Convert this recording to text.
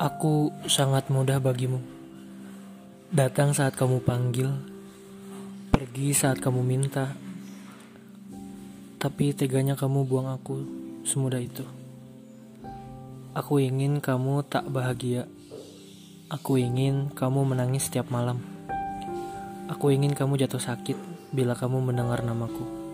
Aku sangat mudah bagimu. Datang saat kamu panggil, pergi saat kamu minta. Tapi teganya kamu buang aku semudah itu. Aku ingin kamu tak bahagia. Aku ingin kamu menangis setiap malam. Aku ingin kamu jatuh sakit bila kamu mendengar namaku.